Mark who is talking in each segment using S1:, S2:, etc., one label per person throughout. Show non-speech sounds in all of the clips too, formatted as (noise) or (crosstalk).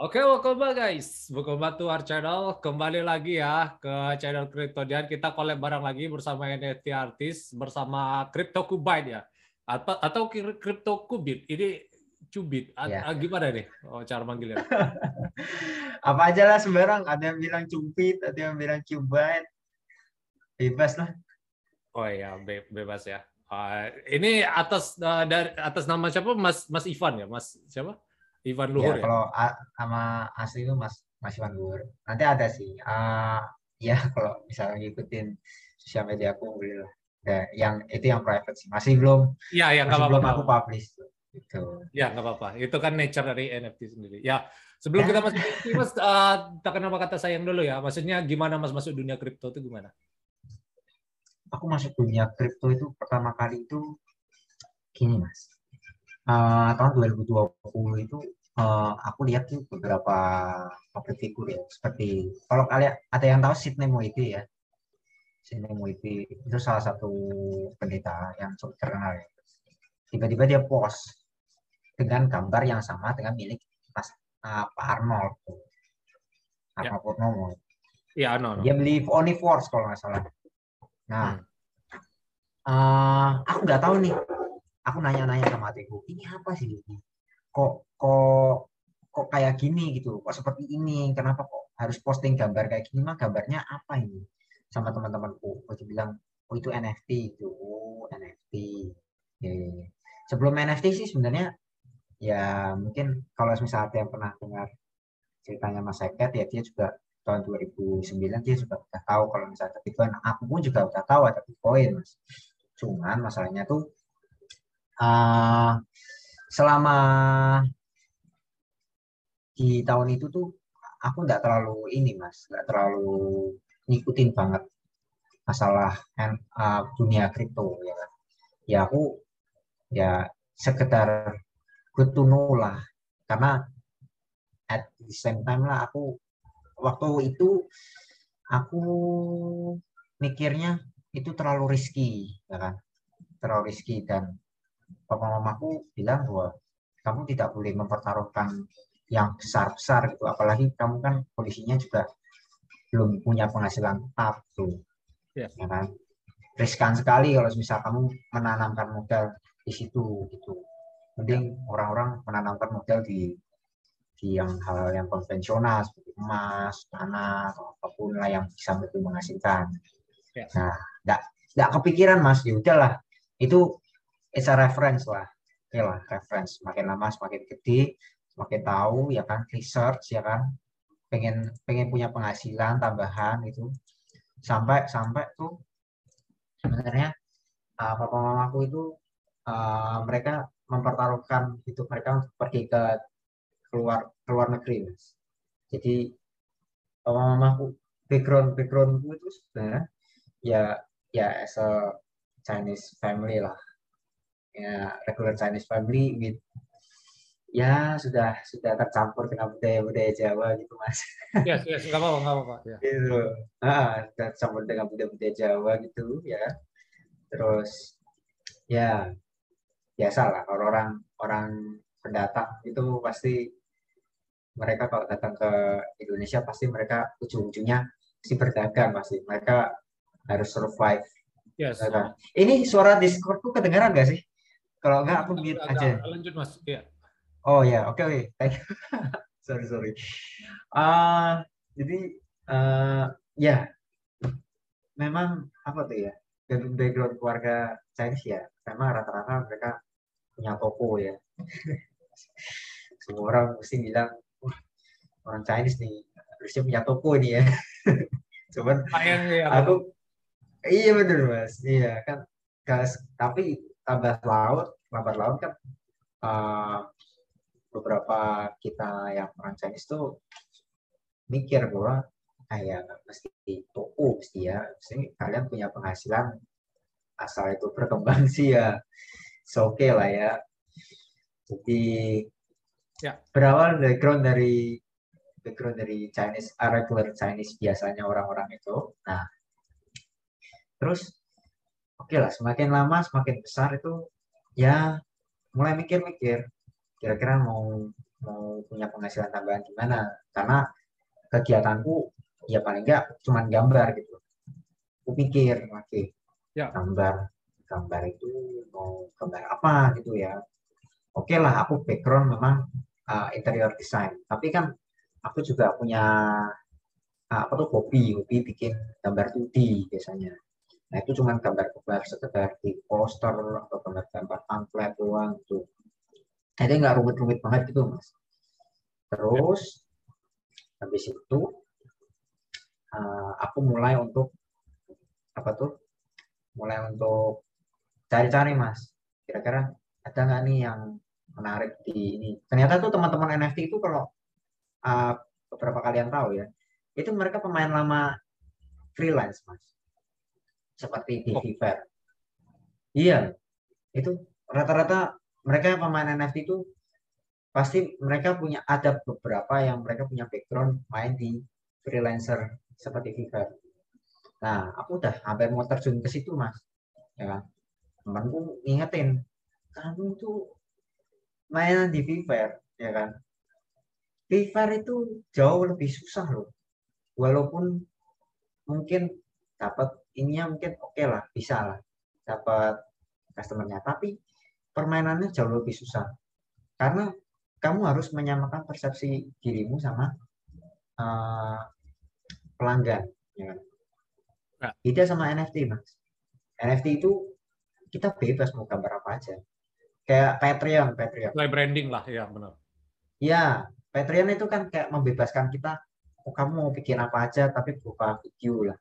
S1: Oke, welcome back guys. Welcome back to our channel. Kembali lagi ya ke channel Cryptodian. Kita collab bareng lagi bersama NFT artis bersama Crypto Kubite ya. Atau atau Crypto Kubit. Ini Cubit.
S2: Ya.
S1: Ah, Gimana nih oh, cara manggilnya? (laughs)
S2: Apa aja lah sembarang. Ada yang bilang cubit, ada yang bilang cubite. Bebas lah.
S1: Oh iya, be- bebas ya. Ah, ini atas ah, dari atas nama siapa? Mas Mas Ivan ya? Mas siapa? Ivan Luhur ya?
S2: ya, kalau a- sama asli itu Mas Mas Iwan Gur. Nanti ada sih. Ah, ya (laughs) kalau misalnya ngikutin sosial media aku boleh lah. Ya, yang itu yang private sih. Masih belum
S1: Iya, ya
S2: masih
S1: apa-apa.
S2: belum aku publish. Gitu.
S1: Ya, nggak apa-apa. Itu kan nature dari NFT sendiri. Ya, sebelum
S2: Ya.
S1: kita masuk Mas, uh, tak kenapa kata sayang dulu ya. Maksudnya gimana Mas masuk dunia kripto itu gimana?
S2: Aku masuk dunia kripto itu pertama kali itu gini Mas. Eh, tahun 2020 itu eh, aku lihat tuh beberapa public figure ya seperti kalau kalian ada yang tahu Sidney Moiti ya Sidney Moiti itu salah satu pendeta yang cukup terkenal ya tiba-tiba dia post dengan gambar yang sama dengan milik Mas eh, Pak Arnold.
S1: Ya.
S2: Arnold Purnomo
S1: Iya, no, no.
S2: dia beli Omniforce kalau nggak salah nah eh, aku nggak tahu nih. Aku nanya-nanya sama adikku ini apa sih ini kok kok kok kayak gini gitu? Kok seperti ini? Kenapa kok harus posting gambar kayak gini? Mah gambarnya apa ini? Sama teman-temanku. Aku bilang oh itu NFT itu oh NFT ya, ya, ya. sebelum NFT sih sebenarnya ya mungkin kalau misalnya ada yang pernah dengar ceritanya Mas Eket ya dia juga tahun 2009 dia juga udah tahu kalau misalnya ada Bitcoin aku pun juga udah tahu ada Bitcoin mas. Cuman masalahnya tuh eh, selama di tahun itu tuh aku nggak terlalu ini mas nggak terlalu ngikutin banget masalah eh, dunia kripto ya kan. Ya aku ya sekedar good lah. Karena at the same time lah aku waktu itu aku mikirnya itu terlalu risky ya kan? Terlalu risky. Dan papa mamaku bilang bahwa kamu tidak boleh mempertaruhkan yang besar-besar gitu. Apalagi kamu kan kondisinya juga belum punya penghasilan tetap tuh
S1: Ya.
S2: ya kan? Riskan sekali kalau misal kamu menanamkan modal di situ gitu. Mending orang-orang menanamkan modal di di yang hal yang konvensional seperti emas, tanah, atau apa pun lah yang bisa lebih menghasilkan.
S1: Ya.
S2: Nah, nggak nggak kepikiran mas, ya udahlah. Itu it's a reference lah, oke lah reference. Makin lama semakin gede, semakin tahu ya kan, research ya kan, pengen pengen punya penghasilan tambahan gitu. Sampai sampai tuh sebenarnya uh, papa mamaku itu uh, mereka mempertaruhkan hidup mereka untuk pergi ke keluar keluar negeri mas. Jadi papa mamaku background backgroundku itu sebenarnya ya ya as a Chinese family lah. Ya regular Chinese family with ya sudah sudah tercampur dengan budaya budaya Jawa gitu mas.
S1: Yes, (laughs) yes, nggak apa-apa, nggak apa-apa. Ya.
S2: gitu. Ah tercampur dengan budaya budaya Jawa gitu ya. Terus ya biasa lah kalau orang orang pendatang itu pasti mereka kalau datang ke Indonesia pasti mereka ujung-ujungnya pasti berdagang pasti mereka harus survive
S1: Yes.
S2: ya kan? ini suara Discordku kedengaran gak sih kalau enggak aku mute aja
S1: Lanjut Mas. Iya.
S2: Oh ya, oke oke. Thank you. (laughs) sorry sorry. Ah, jadi eh, ya memang apa tuh ya background keluarga Chinese ya memang rata-rata mereka punya toko ya. (laughs) Semua orang mesti bilang "Wah, orang Chinese nih harusnya punya toko nih ya. (laughs) Cuman
S1: Sayang ya.
S2: aku iya bener mas iya kan gas tapi tambah laut lambat laut kan eh, beberapa kita yang orang Chinese tuh mikir bahwa ah ya mesti toko mesti ya mesti kalian punya penghasilan asal itu berkembang sih ya oke lah ya jadi
S1: Ya.
S2: berawal background dari background dari Chinese uh, regular Chinese biasanya orang-orang itu. Nah terus oke lah semakin lama semakin besar itu ya mulai mikir-mikir kira-kira mau mau punya penghasilan tambahan gimana? Karena kegiatanku ya paling enggak cuman gambar gitu. Aku pikir lagi
S1: Ya.
S2: gambar gambar itu mau gambar apa gitu ya? Oke lah aku background memang uh, interior design. Tapi kan aku juga punya uh, apa tuh hobi hobi bikin gambar 2D biasanya. Nah itu cuman gambar-gambar sekedar di poster atau gambar-gambar pamflet doang gitu. Jadi nggak rumit-rumit banget gitu mas. Terus habis itu uh, aku mulai untuk apa tuh mulai untuk cari-cari mas. Kira-kira ada nggak nih yang menarik di ini? Ternyata tuh teman-teman NFT itu kalau uh, beberapa kalian tahu ya itu mereka pemain lama freelance mas seperti di
S1: Oh.
S2: Iya itu rata-rata mereka yang pemain NFT itu pasti mereka punya ada beberapa yang mereka punya background main di freelancer seperti Fiverr Nah, aku udah hampir mau terjun ke situ, Mas. Ya kan? Temanku ngingetin, kamu itu mainan di Fiverr, ya kan? Fiverr itu jauh lebih susah loh. Walaupun mungkin dapat ininya mungkin oke lah, bisa lah. Dapat customernya. Tapi permainannya jauh lebih susah. Karena kamu harus menyamakan persepsi dirimu sama uh, pelanggan, ya?
S1: Ya.
S2: Beda sama NFT, Mas. NFT itu kita bebas mau gambar apa aja. Kayak Patreon, Patreon.
S1: Mulai branding lah, ya benar.
S2: Ya, Patreon itu kan kayak membebaskan kita, oh kamu mau bikin apa aja, tapi berupa video lah.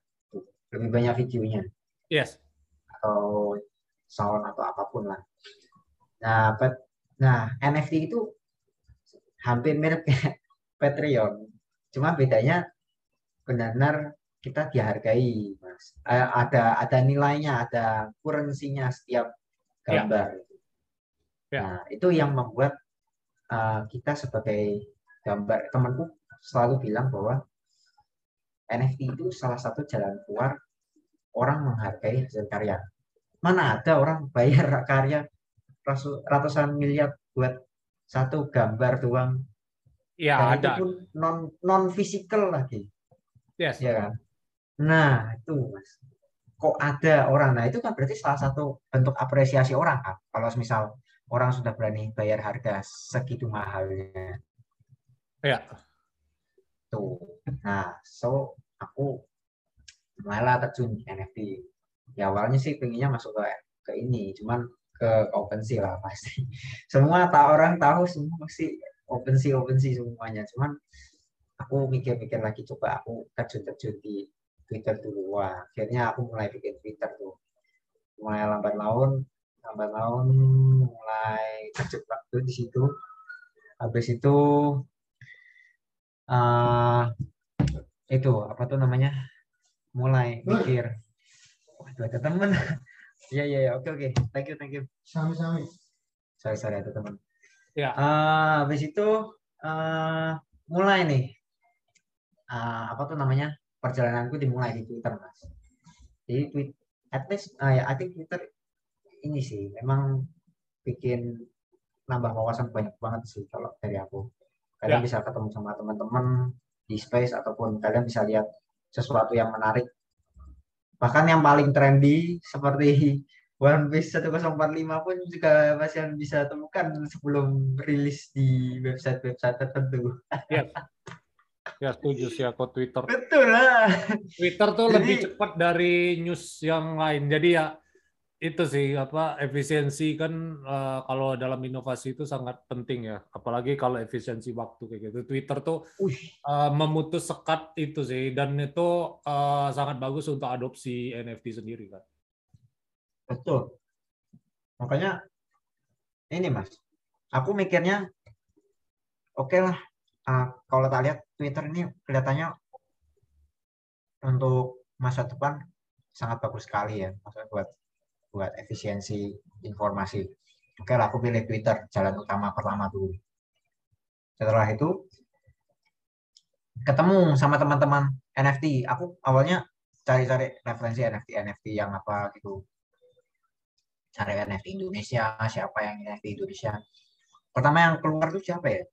S2: Lebih banyak videonya.
S1: Yes.
S2: Atau sound atau apa pun lah. Nah, Pat- nah NFT itu hampir mirip kayak (laughs) Patreon. Cuma bedanya benar-benar kita dihargai, Mas. Eh, ada ada nilainya, ada currency-nya setiap
S1: Ya.
S2: gambar.
S1: Ya.
S2: Nah, itu yang membuat eh, kita sebagai gambar temanku selalu bilang bahwa NFT itu salah satu jalan keluar orang menghargai hasil karya. Mana ada orang bayar (laughs) karya ratusan miliar buat satu gambar doang?
S1: Ya
S2: dan itu
S1: ada.
S2: pun non non fisikal lagi.
S1: Yes.
S2: ya kan? Nah itu mas. Kok ada orang? Nah itu kan berarti salah satu bentuk apresiasi orang kan kalau misal orang sudah berani bayar harga segitu mahalnya
S1: Ya.
S2: tuh. Nah so aku malah terjun di NFT ya awalnya sih pengennya masuk ke ke ini cuman ke OpenSea lah pasti. (laughs) Semua tak orang tahu semua pasti OpenSea OpenSea semuanya. Cuman aku mikir-mikir lagi coba aku terjun-terjun di Twitter dulu. Wah akhirnya aku mulai bikin Twitter tuh. Mulai lambat laun lambat laun mulai terjebak tuh di situ. Habis itu eh itu apa tuh namanya? Mulai mikir. Waduh ada temen. (laughs) Iya iya iya. Oke oke. Thank you thank you.
S3: Sami-sami.
S2: sorry sorry ada teman
S1: Ya.
S2: Eh, habis itu eh, mulai nih. Eh, apa tuh namanya? Perjalananku dimulai di Twitter mas. Jadi tweet at least ah, ya I think Twitter ini sih memang bikin nambah wawasan banyak banget sih kalau dari aku kalian
S1: Ya.
S2: bisa ketemu sama teman-teman di space ataupun kalian bisa lihat sesuatu yang menarik bahkan yang paling trendy seperti (laughs) One Piece 1045 pun juga masih bisa temukan sebelum rilis di website-website tertentu.
S1: Ya setuju sih aku Twitter.
S2: Betul lah.
S1: Twitter tuh
S2: Jadi-
S1: lebih cepat dari news yang lain. Jadi ya itu sih apa efisiensi kan eh, kalau dalam inovasi itu sangat penting ya. Apalagi kalau efisiensi waktu kayak gitu. Twitter tuh eh, memutus sekat itu sih dan itu eh, sangat bagus untuk adopsi NFT sendiri kan.
S2: betul. Makanya ini Mas, aku mikirnya oke lah. ah, kalau tak lihat Twitter ini kelihatannya untuk masa depan sangat bagus sekali ya, maksudnya buat buat efisiensi informasi. Oke aku pilih Twitter jalan utama pertama dulu. Setelah itu ketemu sama teman-teman NFT. Aku awalnya cari-cari referensi NFT NFT yang apa gitu. cari NFT Indonesia siapa yang NFT Indonesia pertama yang keluar tuh siapa ya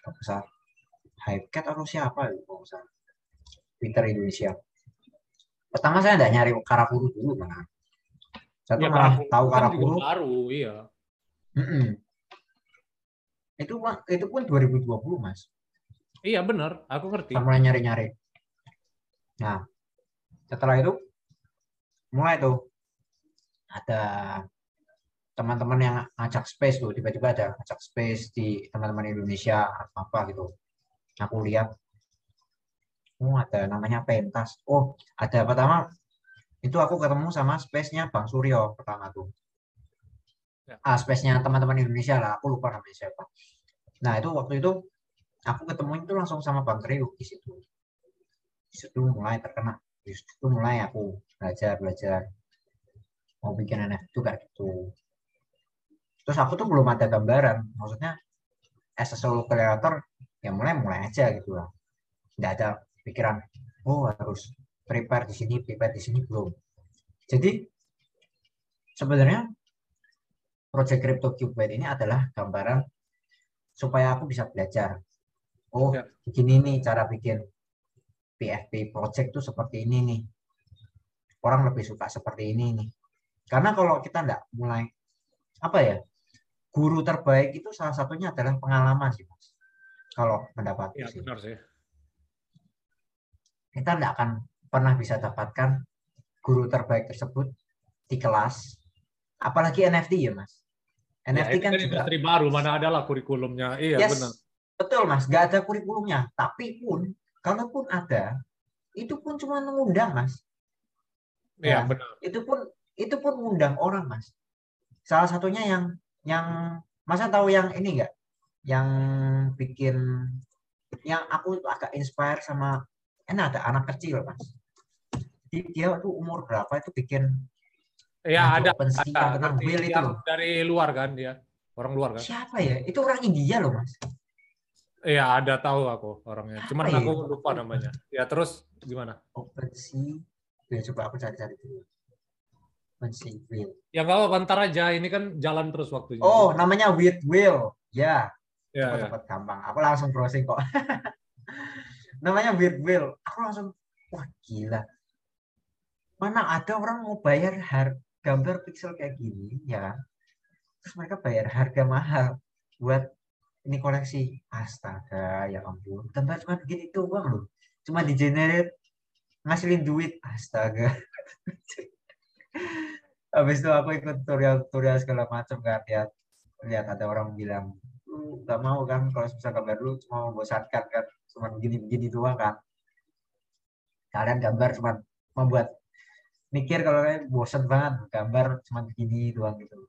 S2: kalau salah Hypecat atau siapa ya kalau salah Twitter Indonesia pertama saya nggak nyari Karakuru dulu mana saya tuh
S1: Ya,
S2: malah tahu
S1: kan
S2: Karakuru
S1: baru, iya.
S2: Mm-mm. itu itu pun 2020 mas.
S1: Iya benar, aku ngerti.
S2: kita mulai nyari-nyari. Nah setelah itu mulai tuh. Ada teman-teman yang ngajak space tuh. Tiba-tiba ada ngajak space di teman-teman Indonesia apa apa gitu. Aku lihat oh ada namanya pentas. Oh ada pertama itu aku ketemu sama space-nya Bang Suryo pertama tuh.
S1: Ya.
S2: ah space-nya teman-teman Indonesia lah aku lupa namanya siapa. Nah itu waktu itu aku ketemu itu langsung sama Bang Trio di situ. Di situ mulai terkena di situ mulai aku belajar belajar. Mau bikin NFT itu kayak gitu. Terus aku tuh belum ada gambaran maksudnya as a solo creator ya mulai mulai aja gitu lah. Nggak ada pikiran oh harus prepare di sini prepare di sini belum. Jadi sebenarnya project crypto Cubebit ini adalah gambaran supaya aku bisa belajar. Oh
S1: Ya.
S2: begini nih cara bikin PFP project tuh seperti ini nih. Orang lebih suka seperti ini nih. Karena kalau kita nggak mulai apa ya guru terbaik itu salah satunya adalah pengalaman sih mas. Kalau pendapat
S1: benar sih.
S2: kita nggak akan pernah bisa dapatkan guru terbaik tersebut di kelas apalagi NFT ya mas
S1: Ya,
S2: NFT
S1: ini
S2: kan
S1: kan
S2: juga
S1: industri baru, mana ada lah kurikulumnya. Iya
S2: Yes,
S1: benar.
S2: betul mas nggak ada kurikulumnya tapi pun kalaupun ada itu pun cuma mengundang mas
S1: Iya
S2: Ya.
S1: benar.
S2: itu pun itu pun mengundang orang mas salah satunya yang yang masa tahu yang ini enggak yang bikin yang aku agak inspire sama ini ada anak kecil mas dia tuh umur berapa itu bikin Ngajak
S1: ada, ada.
S2: tentang
S1: Ngerti
S2: will itu loh.
S1: dari luar kan dia, orang luar kan.
S2: siapa ya itu orang India loh mas
S1: Iya ada tahu aku orangnya. Cuman
S2: Apa ya?
S1: aku lupa namanya. Ya terus gimana?
S2: OpenSea ya coba aku cari-cari dulu OpenSea Will
S1: Ya nggak apa-apa, ntar aja. Ini kan jalan terus waktunya.
S2: oh namanya With Will ya
S1: ya, ya.
S2: cepet-cepet gampang. Aku langsung browsing kok. (laughs) Namanya Weird Will. Aku langsung, wah gila. Mana ada orang mau bayar har gambar pixel kayak gini, ya kan? Terus mereka bayar harga mahal buat ini koleksi. Astaga, ya ampun. Gambar cuma begini doang loh. Cuma di generate ngasilin duit. Astaga. (laughs) Habis itu aku ikut tutorial-tutorial segala macam kan lihat lihat ada orang bilang lu nggak mau kan kalau bisa gambar lu cuma membosankan kan cuma begini-begini doang kan kalian gambar cuma membuat mikir kalau kalian bosan banget gambar cuma begini doang gitu.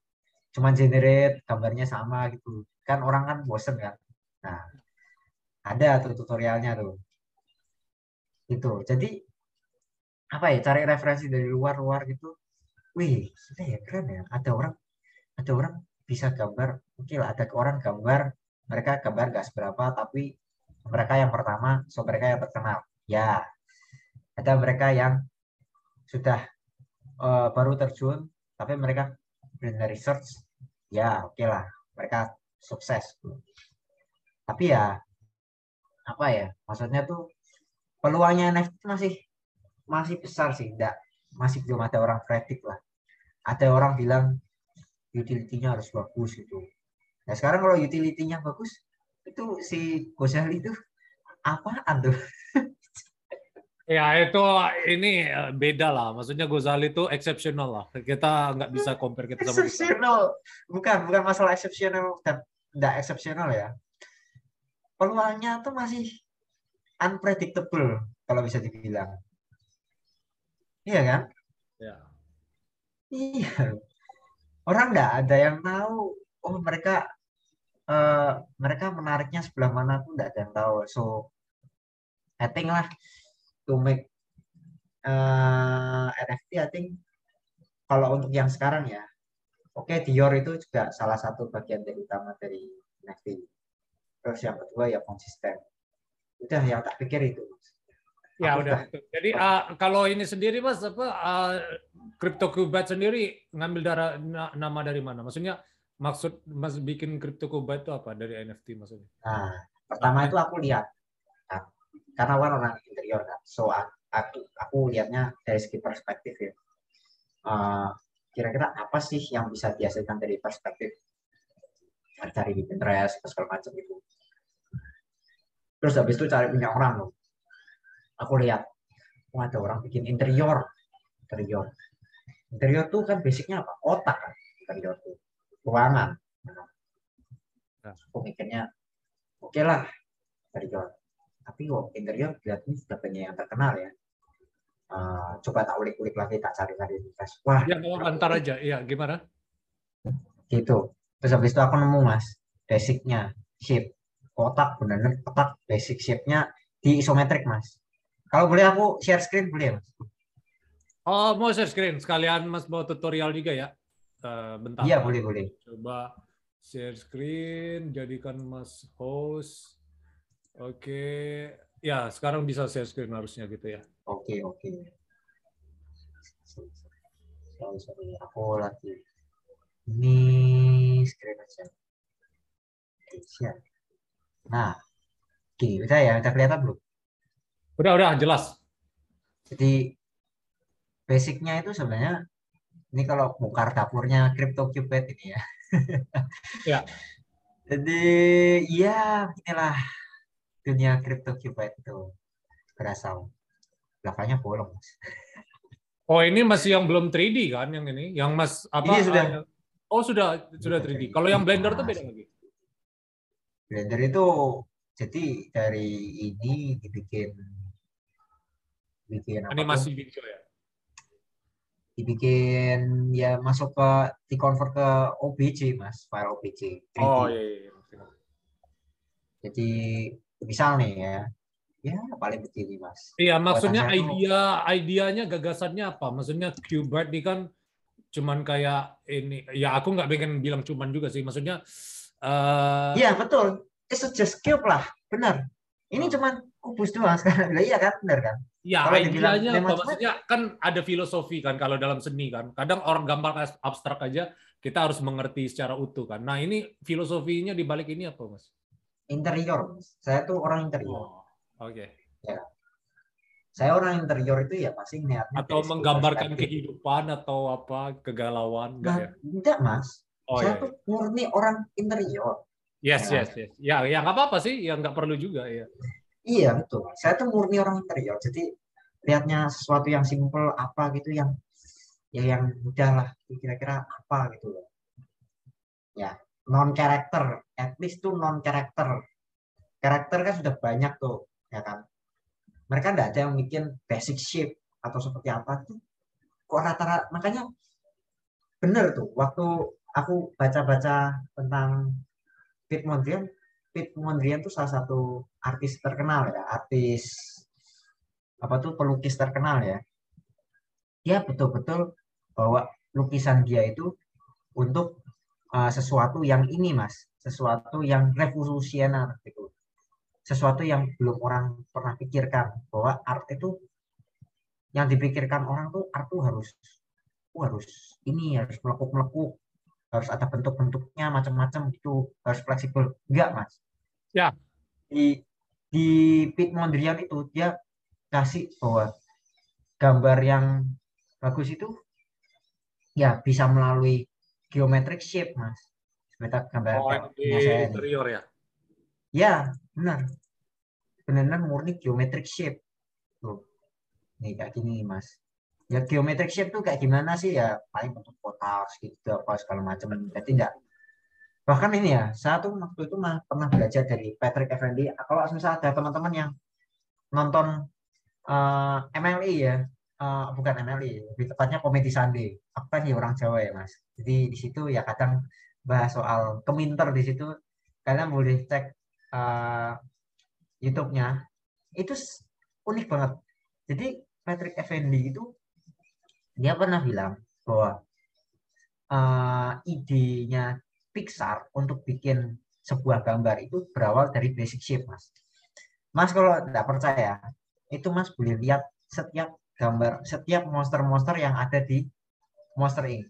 S2: Cuma generate gambarnya sama gitu. Kan orang kan bosen kan. Nah ada tuh tutorialnya tuh. Itu jadi apa ya cari referensi dari luar-luar gitu. Wih sudah ya keren ya. Ada orang ada orang bisa gambar. Oke lah ada orang gambar mereka gambar gak seberapa tapi mereka yang pertama so mereka yang terkenal. Ya ada mereka yang sudah eh, baru terjun tapi mereka benar research. Ya oke lah. Mereka sukses. Tapi ya apa ya? Maksudnya tuh peluangnya NFT masih masih besar sih. Enggak masih belum ada orang predik lah. Ada orang bilang utility-nya harus bagus gitu. Nah sekarang kalau utility-nya bagus, itu si Gozali itu apaan tuh? (laughs)
S1: Ya itu ini eh, beda lah. Maksudnya Gozali itu exceptional lah. Kita nggak bisa compare kita sama kita.
S2: Exceptional. Bukan, bukan masalah exceptional dan enggak exceptional ya. Peluangnya tuh masih unpredictable kalau bisa dibilang. Iya kan?
S1: Ya.
S2: Iya. Orang nggak ada yang tahu. Oh mereka eh, mereka menariknya sebelah mana tuh nggak ada yang tahu. So I think lah to make eh, NFT I think kalau untuk yang sekarang ya, oke Dior itu juga salah satu bagian dari utama dari NFT. Terus yang kedua ya konsisten. Udah yang tak pikir itu.
S1: Ya
S2: Aku
S1: udah. Jadi uh, kalau ini sendiri mas apa uh, CryptoCubite sendiri ngambil darah na- nama dari mana? Maksudnya maksud mas bikin CryptoCubite itu apa dari NFT maksudnya?
S2: Nah, pertama itu aku lihat karena kan orang interior kan, so aku aku lihatnya dari segi perspektif ya. Eh, kira-kira apa sih yang bisa dihasilkan dari perspektif cari di Pinterest atau segala macam itu. Terus habis itu cari punya orang loh. Aku lihat, oh ada orang bikin interior, interior. Interior tuh kan basicnya apa? Otak kan, interior tuh, ruangan.
S1: Nah.
S2: Aku mikirnya, oke lah, interior. Tapi kok interior kelihatannya sudah banyak yang terkenal ya. Eh, coba tak ulik-ulik lagi, tak cari-cari di Pinterest. Wah,
S1: Ya kalau antar aja, ya gimana?
S2: gitu terus habis itu aku nemu mas basicnya shape kotak bener-bener kotak basic shape-nya di isometrik mas kalau boleh aku share screen boleh ya mas
S1: Oh mau share screen sekalian mas mau tutorial juga ya? Eh, bentar.
S2: iya boleh boleh
S1: Coba share screen, jadikan mas host. Oke, ya sekarang bisa share screen harusnya gitu ya.
S2: oke oke. Sorry sorry. Aku lagi. Ini screen aja. Nah oke udah ya? Udah kelihatan belum?
S1: Udah udah jelas.
S2: Jadi basicnya itu sebenarnya ini kalau bongkar dapurnya CryptoCubed ini ya.
S1: Ya. (laughs)
S2: Jadi ya inilah dunia CryptoCubed itu berasal. Belakangnya bolong. Mas.
S1: Oh ini masih yang belum 3D kan yang ini, yang mas apa?
S2: Ini sudah.
S1: eh, Oh sudah sudah 3D. Kalau yang Blender tuh beda lagi.
S2: Blender itu jadi dari ini dibikin bikin?
S1: Animasi video ya.
S2: dibikin ya masuk ke di convert ke OBJ mas file OBJ 3D.
S1: Oh iya. iya, iya.
S2: Jadi misal nih ya, ya paling begini mas.
S1: Iya, maksudnya
S2: saya tuh-
S1: idea idenya gagasannya apa? Maksudnya Qbert ini kan cuman kayak ini ya aku nggak pengen bilang cuman juga sih. Maksudnya eh
S2: Iya betul, it's just cube lah, benar. Ini
S1: Oh.
S2: cuman kubus doang sekarang. Lah iya kan, benar kan?
S1: ya
S2: kalau dibilang
S1: Maksudnya kan ada filosofi kan kalau dalam seni kan. Kadang orang gambar abstrak aja kita harus mengerti secara utuh kan. Nah, ini filosofinya di balik ini apa, Mas?
S2: Interior, saya tuh orang interior.
S1: Oh, oke.
S2: Saya orang interior itu ya pasti niatnya
S1: Atau menggambarkan
S2: perspektif.
S1: kehidupan atau apa kegalauan enggak
S2: Nah,
S1: ya?
S2: enggak mas,
S1: Oh
S2: saya
S1: iya.
S2: tuh murni orang interior.
S1: Yes,
S2: Ya.
S1: yes, yes. Ya, ya nggak apa-apa sih, ya nggak perlu juga ya.
S2: Iya betul, saya tuh murni orang interior. Jadi lihatnya sesuatu yang simple apa gitu yang ya yang udah lah kira-kira apa gitu loh. Ya non karakter, at least tuh non karakter. Karakter kan sudah banyak tuh, ya kan. Mereka nggak ada yang bikin basic shape atau seperti apa tuh. Kok rata-rata makanya bener tuh waktu aku baca-baca tentang Pete Mondrian, Pete Mondrian tuh salah satu artis terkenal ya, artis apa tuh pelukis terkenal ya. Dia betul-betul bawa lukisan dia itu untuk uh, sesuatu yang ini mas, sesuatu yang revolusioner gitu, sesuatu yang belum orang pernah pikirkan bahwa art itu yang dipikirkan orang tuh art tuh harus oh, harus ini harus melekuk-melekuk harus ada bentuk-bentuknya macam-macam gitu. Harus fleksibel. Enggak mas.
S1: Ya.
S2: di di Pete Mondrian itu dia kasih bahwa gambar yang bagus itu ya bisa melalui geometric shape mas. Seperti gambar
S1: Oh,
S2: saya
S1: interior ya.
S2: ya benar. Benar murni geometric shape. Tuh nih kayak gini mas. Ya geometric shape tuh kayak gimana sih? Ya paling bentuk kotak gitu apa segala macam jadi enggak bahkan ini ya saya tuh waktu itu mah pernah belajar dari Patrick Effendi. Kalau misalnya ada teman-teman yang nonton eh, MLI ya eh, bukan MLI lebih tepatnya komedi Sunday aku kan orang Jawa ya mas. Jadi di situ ya kadang bahas soal keminter di situ kalian boleh cek eh, YouTube-nya. Itu unik banget. Jadi Patrick Effendi itu dia pernah bilang bahwa eh, idenya Pixar untuk bikin sebuah gambar itu berawal dari basic shape, Mas. Mas kalau tidak percaya, itu Mas boleh lihat setiap gambar, setiap monster-monster yang ada di Monster Inc.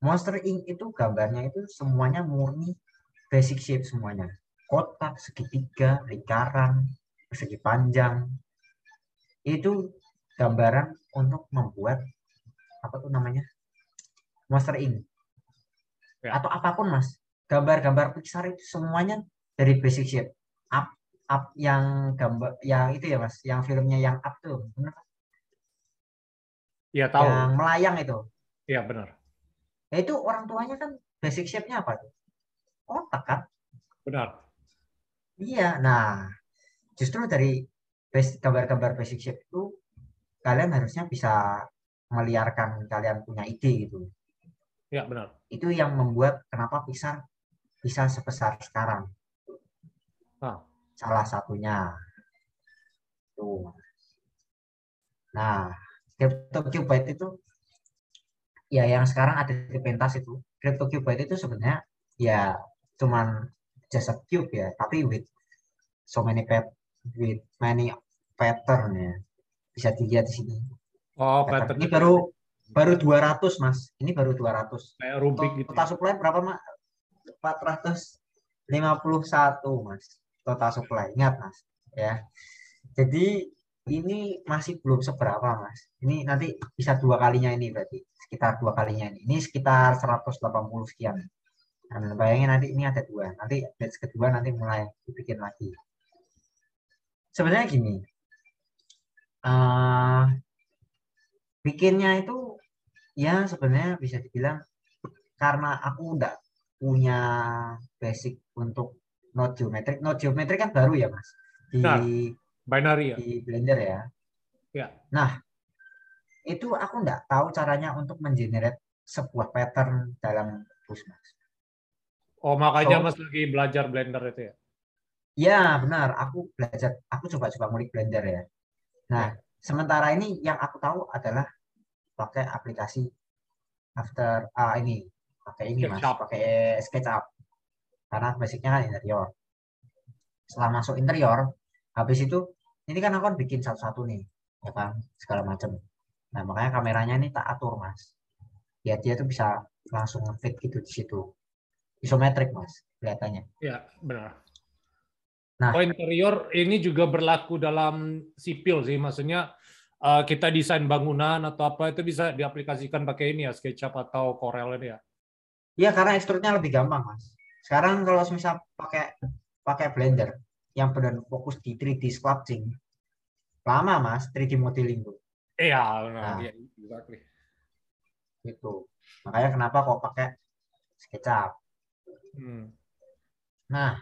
S2: Monster Inc itu gambarnya itu semuanya murni basic shape semuanya. Kotak, segitiga, lingkaran, persegi panjang. Itu gambaran untuk membuat apa tuh namanya? Monster Inc.
S1: Ya.
S2: Atau apa pun, Mas. Gambar-gambar Pixar itu semuanya dari basic shape. Up up yang gambar yang itu ya, Mas, yang filmnya yang up tuh. Benar?
S1: Iya tahu.
S2: Yang melayang itu.
S1: Iya benar.
S2: Ya itu orang tuanya kan basic shape-nya apa tuh? Kotak kan?
S1: Benar.
S2: Iya. Nah, justru dari gambar-gambar basic shape itu kalian harusnya bisa meliarkan kalian punya ide gitu.
S1: Iya benar.
S2: Itu yang membuat kenapa Pixar bisa sebesar sekarang.
S1: Ah.
S2: Salah satunya. Tuh. Nah, CryptoCubite itu ya yang sekarang ada di pentas itu. CryptoCubite itu sebenarnya ya cuman just a cube ya, tapi with so many pat with many pattern ya. Bisa dilihat di sini.
S1: Oh,
S2: Pattern.
S1: pattern
S2: Ini baru baru 200, Mas. Ini baru 200.
S1: kayak Rubik gitu.
S2: Total supply berapa, Mak? 451, Mas. Total supply. Ingat, Mas. Ya. Jadi ini masih belum seberapa, Mas. Ini nanti bisa dua kalinya ini berarti. Sekitar dua kalinya ini. Ini sekitar 180 sekian. Nah, bayangin nanti ini ada dua. Nanti batch kedua nanti mulai dibikin lagi. Sebenarnya gini. eh bikinnya itu ya sebenarnya bisa dibilang karena aku udah punya basic untuk node geometrik. Node geometrik kan baru ya, Mas. Di
S1: Nah. Binary ya.
S2: di Blender ya.
S1: Ya.
S2: Nah, itu aku nggak tahu caranya untuk mengenerate sebuah pattern dalam bus, Mas.
S1: Oh, makanya
S2: So-
S1: Mas lagi belajar Blender itu ya.
S2: Ya, benar. Aku belajar, aku coba-coba ngulik Blender ya. Nah, sementara ini yang aku tahu adalah pakai aplikasi After ah ini, pakai ini Mas,
S1: SketchUp.
S2: pakai SketchUp. Karena basicnya kan interior. Setelah masuk interior, habis itu ini kan aku kan bikin satu-satu nih, ya kan, segala macam. Nah, makanya kameranya ini tak atur, Mas. Ya dia tuh bisa langsung ngefit gitu di situ. Isometrik, Mas, kelihatannya.
S1: Iya, benar.
S2: Nah.
S1: Oh, interior ini juga berlaku dalam sipil sih, maksudnya eh, kita desain bangunan atau apa itu bisa diaplikasikan pakai ini ya, SketchUp atau Corel ini ya.
S2: Iya, karena ekstrudnya lebih gampang, Mas. Sekarang kalau misal pakai pakai Blender yang benar fokus di 3D sculpting, lama, Mas, 3D modeling tuh.
S1: Iya, benar.
S2: Nah.
S1: Iya, exactly.
S2: Gitu. Makanya kenapa kok pakai SketchUp.
S1: Hmm.
S2: Nah,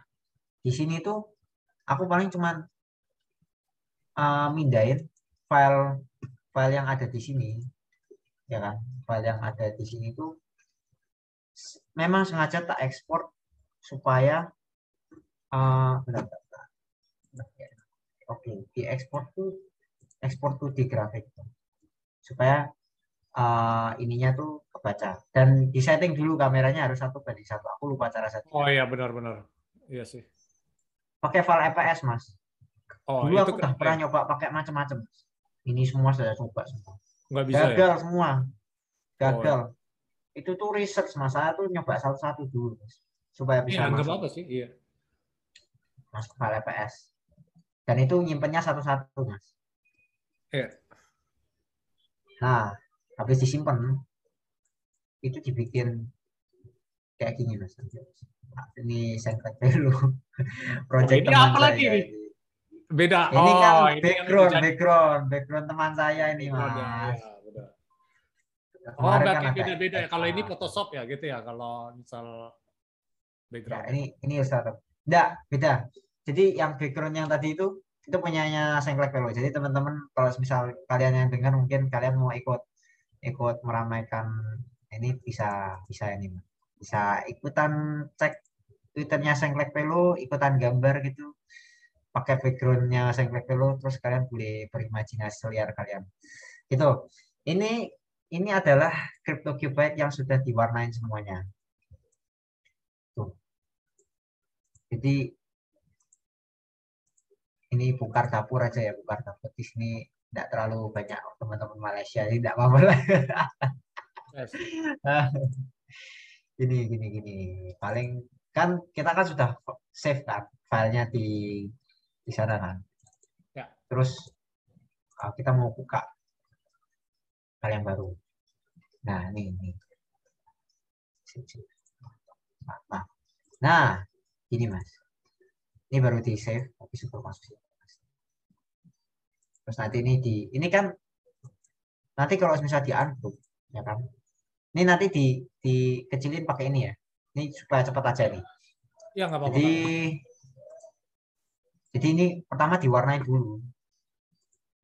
S2: di sini tuh aku paling cuman uh, mindahin file file yang ada di sini, ya kan? File yang ada di sini tuh memang sengaja tak ekspor supaya uh, bentar, bentar, bentar. Bentar, ya. Oke, diekspor tuh ekspor tuh di grafik supaya uh, ininya tuh kebaca dan di setting dulu kameranya harus satu banding satu. Aku lupa cara setting.
S1: Oh iya, benar-benar. Iya sih.
S2: Pakai file EPS mas.
S1: Oh,
S2: Dulu
S1: itu
S2: aku udah pernah nyoba pakai macam-macam. Ini semua sudah coba semua.
S1: nggak bisa ya.
S2: Gagal semua. Gagal. Itu tuh research mas. Saya tuh nyoba satu-satu dulu mas. Supaya bisa
S1: Iya,
S2: masuk,
S1: apa-apa sih. Iya.
S2: masuk file EPS. Dan itu nyimpennya satu-satu mas.
S1: Iya.
S2: Nah, habis disimpan itu dibikin kayak gini mas. Ini singkat (laughs) dulu. Project
S1: ini
S2: teman
S1: apa lagi
S2: ini.
S1: Beda.
S2: Ini kan
S1: oh, ini yang
S2: background, background, background teman saya ini
S1: ya,
S2: mas.
S1: ya, benar. Oh,
S2: Kemarin
S1: berarti
S2: kan
S1: beda-beda ya. Kalau ini. Photoshop ya gitu ya. Kalau misal
S2: Ya,
S1: background.
S2: ini ini Ustaz. Enggak, beda. Jadi yang background yang tadi itu itu punyanya Sengklek Velo. Jadi teman-teman kalau misal kalian yang dengar mungkin kalian mau ikut ikut meramaikan ini bisa bisa ini bisa ikutan cek twitternya Sengklek Velo, ikutan gambar gitu pakai backgroundnya Sengklek Velo terus kalian boleh berimajinasi liar kalian. Gitu. Ini ini adalah CryptoCubite yang sudah diwarnain semuanya. Jadi ini bongkar dapur aja ya, bongkar dapur di sini tidak terlalu banyak teman-teman Malaysia, jadi tidak apa-apa lah.
S1: Yes. (laughs)
S2: gini gini gini paling kan kita kan sudah save kan filenya di di sana kan
S1: Ya.
S2: terus kita mau buka hal yang baru nah ini ini. Nah, nah. nah ini mas ini baru di save habis itu masuk terus nanti ini di ini kan nanti kalau misalnya di unbook ya kan? Ini nanti di dikecilin pakai ini ya? Ini supaya cepat aja nih
S1: Ya nggak apa-apa.
S2: jadi jadi ini pertama diwarnai dulu.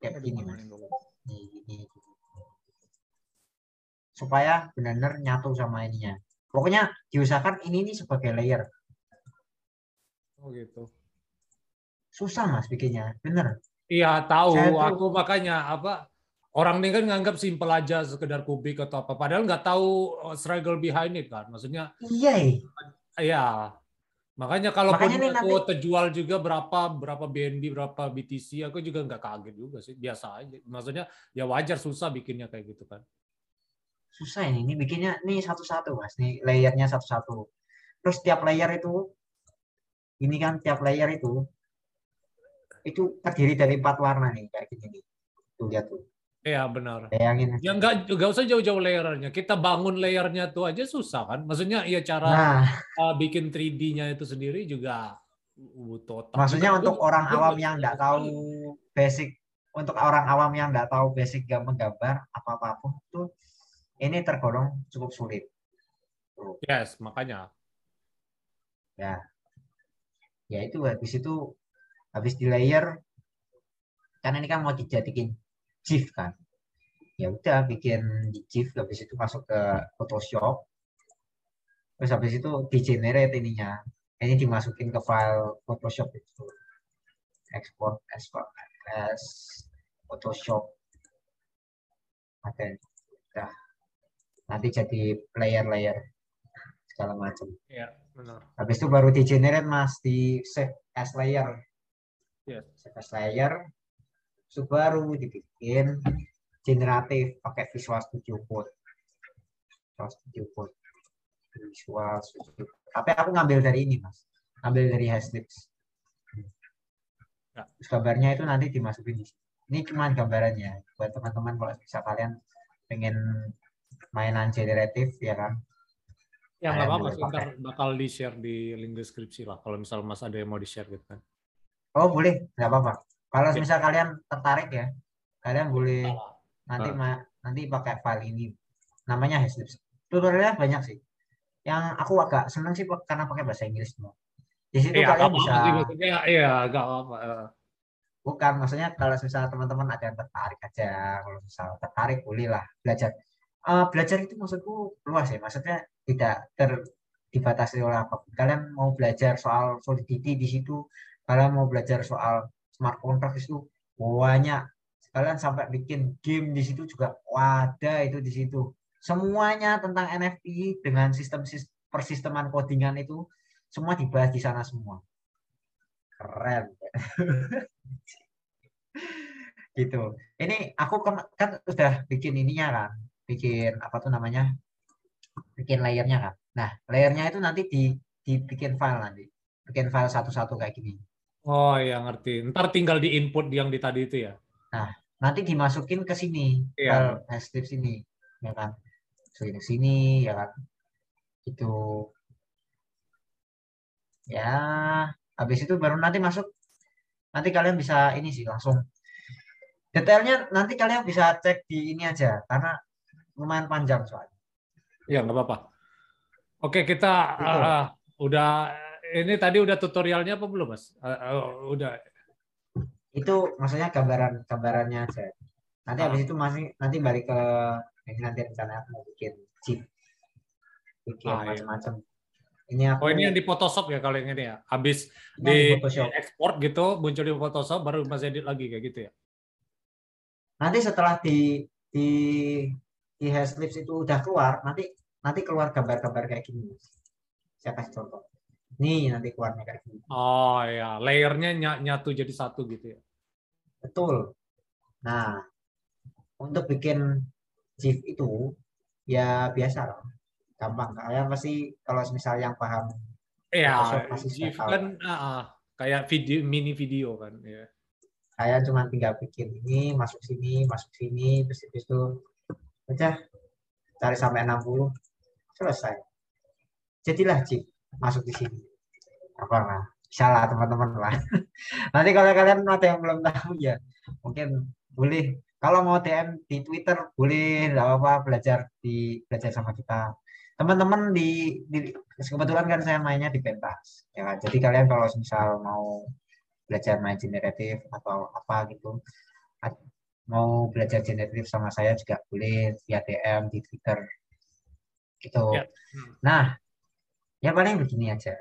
S2: Kayak
S1: Aduh,
S2: gini mas. Nih, gini. supaya benar-benar nyatu sama ininya. Pokoknya diusahakan ini nih sebagai layer
S1: Oh gitu.
S2: susah mas bikinnya bener
S1: Iya tahu.
S2: Saya tuh-
S1: Aku makanya apa orang ini kan nganggap simpel aja sekedar kubik atau apa. Padahal nggak tahu uh, struggle behind it kan. Maksudnya
S2: iya eh.
S1: ya makanya kalau
S2: Makanya
S1: aku
S2: nanti-
S1: terjual juga berapa berapa BNB berapa BTC aku juga nggak kaget juga sih biasa aja. Maksudnya ya wajar susah bikinnya kayak gitu kan.
S2: susah ini ini bikinnya nih satu-satu mas nih layernya satu-satu terus tiap layer itu ini kan tiap layer itu itu terdiri dari empat warna nih kayak gini nih tuh lihat tuh
S1: Iya benar.
S2: bayangin
S1: Ya nggak nggak usah jauh-jauh layernya. Kita bangun layernya tuh aja susah kan. Maksudnya ya cara
S2: nah
S1: uh, bikin 3D-nya itu sendiri juga butuh otak.
S2: maksudnya
S1: Juga.
S2: untuk
S1: Gua-
S2: orang
S1: gua
S2: awam
S1: nggak
S2: yang
S1: bisa
S2: nggak
S1: sekali.
S2: tahu basic untuk orang awam yang nggak tahu basic gambar gambar apa apa pun tuh ini tergolong cukup sulit
S1: Yes, makanya.
S2: ya itu habis itu habis di layer kan ini kan mau dijadiin GIF kan. Ya udah bikin di GIF habis itu masuk ke Photoshop. Terus habis itu di generate ininya. Ini dimasukin ke file Photoshop itu. Export as as Photoshop. Oke udah. Nanti jadi layer-layer segala macam
S1: Iya, benar.
S2: Habis itu baru di generate mas di save as layer.
S1: Yes.
S2: Save as layer. Terus baru dibikin generatif pakai Visual Studio Code. Visual Studio Code. Visual Studio Code. Tapi aku ngambil dari ini mas. Ngambil dari Hashlips.
S1: Ya.
S2: Terus gambarnya itu nanti dimasukin di sini. Ini cuma gambarannya. Buat teman-teman kalau bisa kalian pengen mainan generatif ya kan.
S1: Ya nggak apa-apa sih, ntar bakal di-share di link deskripsi lah. Kalau misal Mas ada yang mau di-share gitu kan.
S2: Oh boleh, nggak apa-apa. Kalau
S1: Ya.
S2: misal kalian tertarik ya, kalian boleh nanti
S1: Ah.
S2: ma- nanti pakai file ini. Namanya Hashlips. Tutorialnya banyak sih. Yang aku agak seneng sih karena pakai bahasa Inggris semua. Di situ
S1: nggak
S2: kalian bisa
S1: iya, nggak apa-apa. Eh,
S2: bukan maksudnya kalau misalnya teman-teman ada yang tertarik aja, kalau misal tertarik boleh lah belajar. Eh, belajar itu maksudku luas ya, maksudnya tidak ter dibatasi oleh apa pun. Kalian mau belajar soal solidity di situ, kalian mau belajar soal smart contract itu banyak. Kalian sampai bikin game di situ juga wadah itu di situ. Semuanya tentang NFT dengan sistem sis- persisteman codingan itu semua dibahas di sana semua. Keren. (laughs) gitu. Ini aku kan, kan udah bikin ininya kan, bikin apa tuh namanya, bikin layernya kan. Nah, layernya itu nanti di dibikin file nanti, bikin file satu-satu kayak gini.
S1: Oh iya ngerti. Ntar tinggal di input yang di tadi itu ya.
S2: Nanti dimasukin ke sini,
S1: Iya.
S2: file hashtag sini, ya kan. Ke sini, ya kan. Itu. Ya, habis itu baru nanti masuk. Nanti kalian bisa ini sih langsung. Detailnya nanti kalian bisa cek di ini aja, karena lumayan panjang soalnya.
S1: Iya nggak apa-apa. Oke kita eh, udah ini tadi udah tutorialnya apa belum mas? Eh, eh, udah.
S2: itu maksudnya gambaran gambarannya aja nanti
S1: Ah.
S2: habis itu masih nanti balik ke ini nanti rencana aku mau bikin chip bikin
S1: Ah, iya.
S2: macam-macam ini aku
S1: Oh ini yang di Photoshop ya kalau yang ini ya. Habis
S2: ini
S1: di,
S2: di Photoshop
S1: export gitu muncul di Photoshop baru mas edit lagi kayak gitu ya.
S2: nanti setelah di di di Hashlips itu udah keluar nanti nanti keluar gambar-gambar kayak gini. Saya kasih contoh. Nih nanti keluarnya kayak gini.
S1: Oh ya, layernya ny- nyatu jadi satu gitu ya.
S2: betul. Nah untuk bikin GIF itu ya biasa lah gampang. Kalian pasti kalau misal yang paham
S1: Iya, GIF kan ah, kayak video mini video kan ya.
S2: kalian cuma tinggal bikin ini masuk sini masuk sini terus itu udah cari sampai 60 selesai. Jadilah chip masuk di sini. Apa lah bisa lah teman-teman lah. (laughs) Nanti kalau kalian ada yang belum tahu ya mungkin boleh. Kalau mau DM di Twitter boleh. Nggak apa-apa belajar di belajar sama kita. Teman-teman di, di kebetulan kan saya mainnya di pentas. Ya jadi kalian kalau misal mau belajar main generatif atau apa gitu mau belajar generatif sama saya juga boleh via DM di Twitter. Gitu.
S1: Ya. Hmm.
S2: nah ya paling begini aja.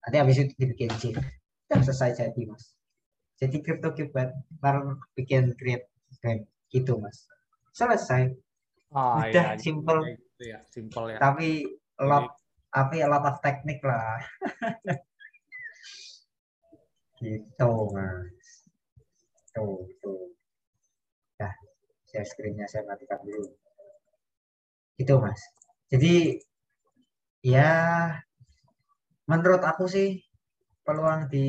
S2: Nanti habis itu dibikin chip. Dan selesai jadi mas. Jadi crypto cube baru bikin create game gitu mas. Selesai.
S1: Ah,
S2: Udah,
S1: ya,
S2: simple.
S1: gitu ya, simple ya.
S2: tapi lot tapi a lot of teknik lah. (laughs) Gitu mas tuh tuh nah share screennya saya matikan dulu itu mas jadi ya menurut aku sih peluang di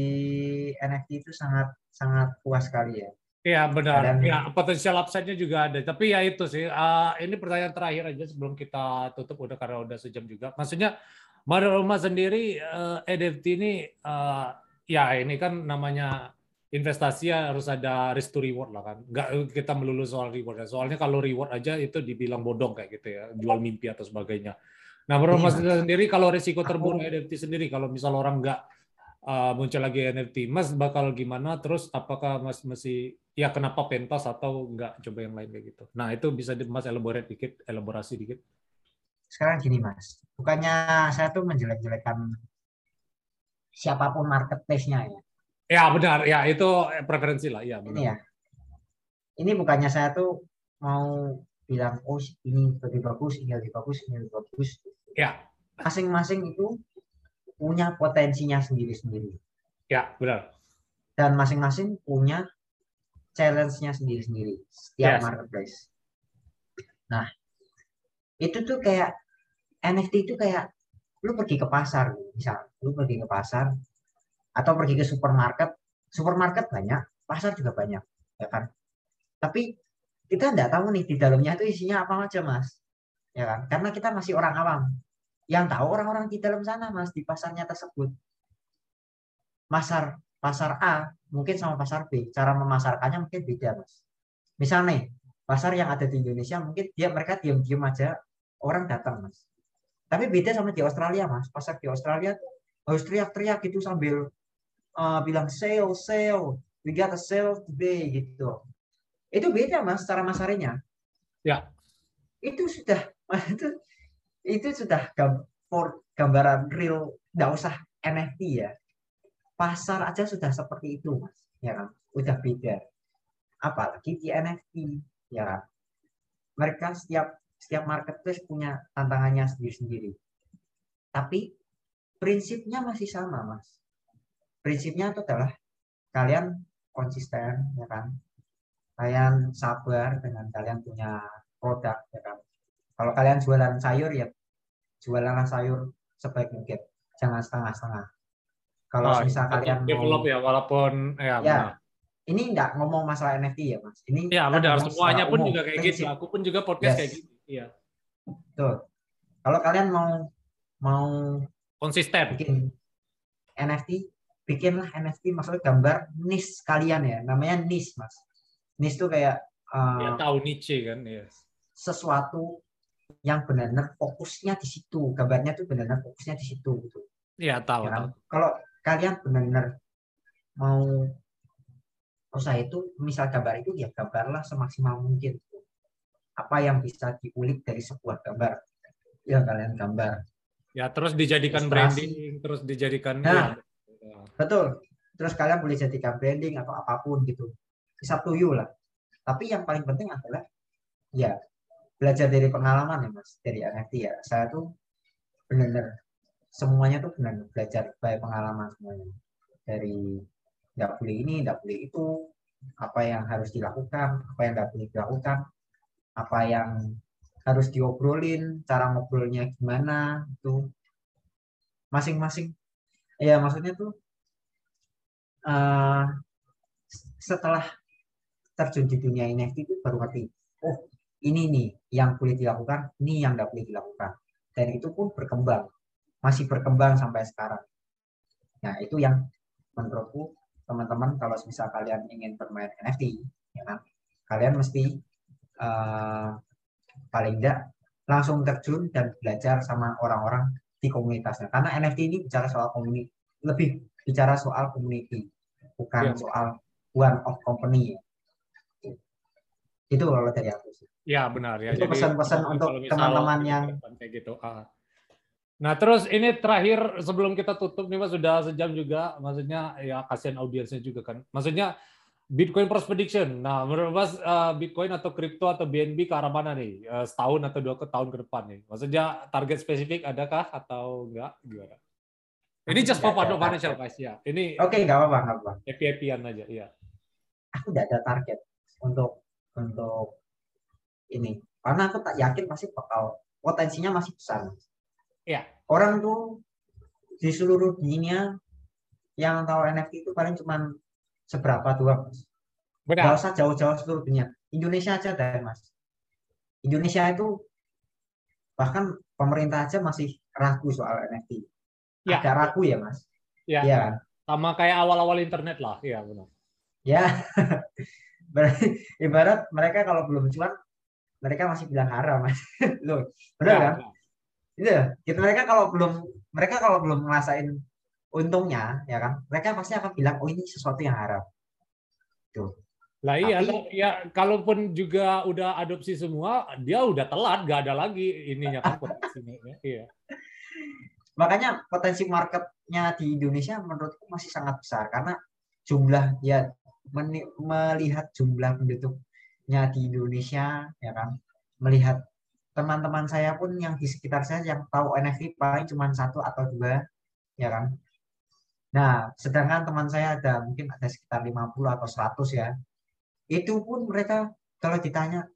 S2: NFT itu sangat sangat puas sekali ya
S1: Iya benar.
S2: Dan-
S1: Ya potensial upside-nya juga ada. Tapi ya itu sih. ah, ini pertanyaan terakhir aja sebelum kita tutup udah karena udah sejam juga. Maksudnya Mario Rumah sendiri eh, NFT ini eh, ya ini kan namanya investasi ya harus ada risk to reward lah kan. Nggak kita melulu soal reward. ya. Soalnya kalau reward aja itu dibilang bodong kayak gitu ya, jual mimpi atau sebagainya. Nah, Mario Rumah
S2: Iya.
S1: sendiri kalau risiko terburuk NFT sendiri kalau misal orang nggak uh, muncul lagi NFT, Mas bakal gimana? Terus apakah Mas masih ya kenapa pentas atau nggak coba yang lain kayak gitu? Nah itu bisa di- Mas elaborate dikit, elaborasi dikit.
S2: sekarang gini mas bukannya saya tuh menjelek-jelekan siapa pun marketplace-nya ya
S1: Ya benar, ya itu preferensi lah, ya
S2: ini
S1: benar.
S2: ya ini bukannya saya tuh mau bilang oh ini lebih bagus ini lebih bagus ini lebih bagus
S1: Ya,
S2: masing-masing itu punya potensinya sendiri-sendiri
S1: ya benar.
S2: dan masing-masing punya challenge-nya sendiri-sendiri setiap
S1: Yes.
S2: marketplace. Nah, itu tuh kayak NFT itu kayak lu pergi ke pasar, misal lu pergi ke pasar atau pergi ke supermarket, supermarket banyak, pasar juga banyak, ya kan? Tapi kita nggak tahu nih di dalamnya itu isinya apa aja, mas, ya kan? Karena kita masih orang awam. Yang tahu orang-orang di dalam sana, mas, di pasarnya tersebut. Pasar pasar A mungkin sama pasar B, cara memasarkannya mungkin beda, mas. Misal nih, pasar yang ada di Indonesia mungkin dia mereka diam-diam aja orang datang, mas. Tapi beda sama di Australia, mas. Pasar di Australia harus teriak-teriak gitu sambil uh, bilang sale, sale, we got a sale today gitu. Itu beda, mas, cara masarinya.
S1: Ya.
S2: Itu sudah, itu itu sudah gambaran real, nggak usah NFT ya. Pasar aja sudah seperti itu, mas. Ya kan? Udah beda. Apalagi di NFT, ya kan? Mereka setiap setiap marketplace punya tantangannya sendiri-sendiri. Tapi prinsipnya masih sama, mas. Prinsipnya itu adalah kalian konsisten, ya kan? Kalian sabar dengan kalian punya produk, ya kan? Kalau kalian jualan sayur ya jualanlah sayur sebaik mungkin, jangan setengah-setengah. Kalau
S1: Oh,
S2: misal kalian mau,
S1: ya walaupun ya,
S2: Ya,
S1: benar.
S2: ini enggak ngomong masalah NFT ya, Mas. Ini
S1: Ya benar, semuanya pun
S2: umum,
S1: juga kayak
S2: prinsip.
S1: gitu. Aku pun juga podcast
S2: Yes.
S1: kayak gitu. Iya.
S2: Betul. Kalau kalian mau mau
S1: Konsisten.
S2: bikin NFT, bikinlah NFT maksudnya gambar niche kalian ya. Namanya niche, Mas. Niche tuh kayak uh,
S1: Ya tahu Nietzsche kan, yes.
S2: sesuatu yang benar-benar fokusnya di situ. Gambarnya tuh benar-benar fokusnya di situ gitu.
S1: Iya tahu,
S2: Ya kan?
S1: tahu.
S2: Kalau kalian benar-benar mau usaha itu, misal gambar itu ya gambarlah semaksimal mungkin. Apa yang bisa diulik dari sebuah gambar yang kalian gambar.
S1: Ya terus dijadikan
S2: Ilustrasi.
S1: branding, terus dijadikan
S2: Nah.
S1: ya.
S2: Betul. Terus kalian boleh jadikan branding atau apa pun gitu. Up to lah. Tapi yang paling penting adalah ya belajar dari pengalaman ya mas, dari NFT ya. Saya tuh benar-benar semuanya tuh benar belajar by pengalaman semuanya. Dari nggak boleh ini, nggak boleh itu, apa yang harus dilakukan, apa yang nggak boleh dilakukan. apa yang harus diobrolin, cara ngobrolnya gimana itu masing-masing. Ya maksudnya tuh uh, setelah terjun di dunia NFT itu baru ngerti, oh ini nih yang boleh dilakukan, ini yang tidak boleh dilakukan. Dan itu pun berkembang, masih berkembang sampai sekarang. Nah itu yang menurutku teman-teman kalau bisa kalian ingin bermain NFT, ya kan, kalian mesti uh, paling tidak langsung terjun dan belajar sama orang-orang di komunitasnya. Karena NFT ini bicara soal community, lebih bicara soal community, bukan ya. soal one of company. Itu kalau dari aku sih.
S1: Ya benar ya.
S2: Itu pesan-pesan untuk teman-teman yang
S1: kayak gitu. Ah. Nah terus ini terakhir sebelum kita tutup nih mas sudah sejam juga, maksudnya ya kasihan audiensnya juga kan. Maksudnya Bitcoin Price Prediction. Nah, menurut Mas, uh, Bitcoin atau kripto atau BNB ke arah mana nih? Uh, setahun atau dua tahun ke depan nih? Maksudnya target spesifik adakah atau enggak? Gimana? Ini just for fun financial guys ya. Ini
S2: Oke, okay, nggak apa-apa, nggak apa-apa.
S1: Happy-happyan aja, iya.
S2: Aku tidak ada target untuk untuk ini. Karena aku tak yakin masih bakal potensinya masih besar.
S1: Iya.
S2: Orang tuh di seluruh dunia yang tahu NFT itu paling cuma seberapa tuh mas Benar. Gak usah jauh-jauh seluruh dunia Indonesia aja deh mas Indonesia itu bahkan pemerintah aja masih ragu soal NFT ya. agak ragu ya mas?
S1: Ya, ya. sama kayak awal-awal internet lah. Ya benar.
S2: Ya. (laughs) Berarti ibarat mereka kalau belum cuan mereka masih bilang haram mas. (laughs) Loh benar ya, kan? itu gitu. Mereka kalau belum mereka kalau belum ngerasain untungnya ya kan? Mereka pasti akan bilang oh ini sesuatu yang haram.
S1: Tuh. Lah iya, Tapi, ya kalaupun juga udah adopsi semua, dia udah telat, gak ada lagi ininya kan
S2: ya. Iya. (laughs) Makanya potensi marketnya di Indonesia menurutku masih sangat besar karena jumlah ya melihat jumlah penduduknya di Indonesia ya kan, melihat teman-teman saya pun yang di sekitar saya yang tahu NFT paling cuma satu atau dua ya kan Nah, sedangkan teman saya ada mungkin ada sekitar 50 atau 100 ya. Itu pun mereka kalau ditanya,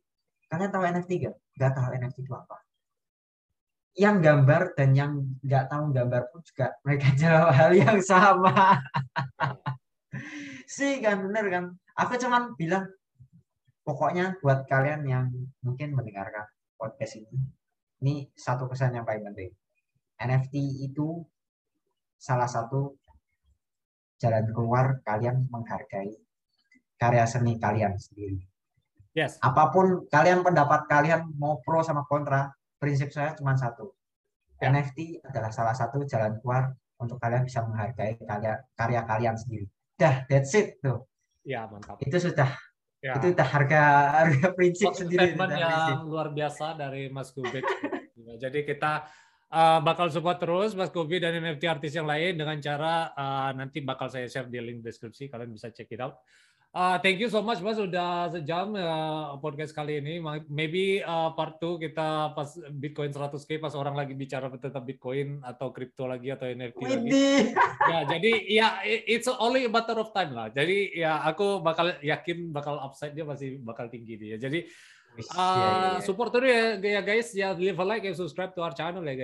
S2: kalian tahu NFT gak? Gak tahu NFT itu apa. Yang gambar dan yang nggak tahu gambar pun juga mereka (laughs) jawab hal yang sama. (laughs) sih kan bener kan. Aku cuman bilang, pokoknya buat kalian yang mungkin mendengarkan podcast ini, ini satu pesan yang paling penting. NFT itu salah satu jalan keluar kalian menghargai karya seni kalian sendiri.
S1: Yes.
S2: Apa pun kalian pendapat kalian mau pro sama kontra, prinsip saya cuma satu. Yeah. NFT adalah salah satu jalan keluar untuk kalian bisa menghargai karya karya kalian sendiri. Dah, that's it tuh.
S1: Ya, mantap.
S2: Itu sudah ya. itu udah harga harga prinsip
S1: Maksud
S2: sendiri.
S1: Statement yang prinsip. luar biasa dari Mas Gubek. (laughs) Jadi kita uh, bakal support terus Mas Kobi dan NFT artis yang lain dengan cara uh, nanti bakal saya share di link deskripsi kalian bisa check it out. Uh, thank you so much Mas sudah sejam uh, podcast kali ini. Maybe uh, part 2 kita pas Bitcoin 100k pas orang lagi bicara tentang Bitcoin atau kripto lagi atau NFT lagi. (laughs) ya, jadi ya it's only a matter of time lah. Jadi ya aku bakal yakin bakal upside dia masih bakal tinggi dia. Jadi uh, support terus ya, ya guys ya leave a like and subscribe to our channel ya guys.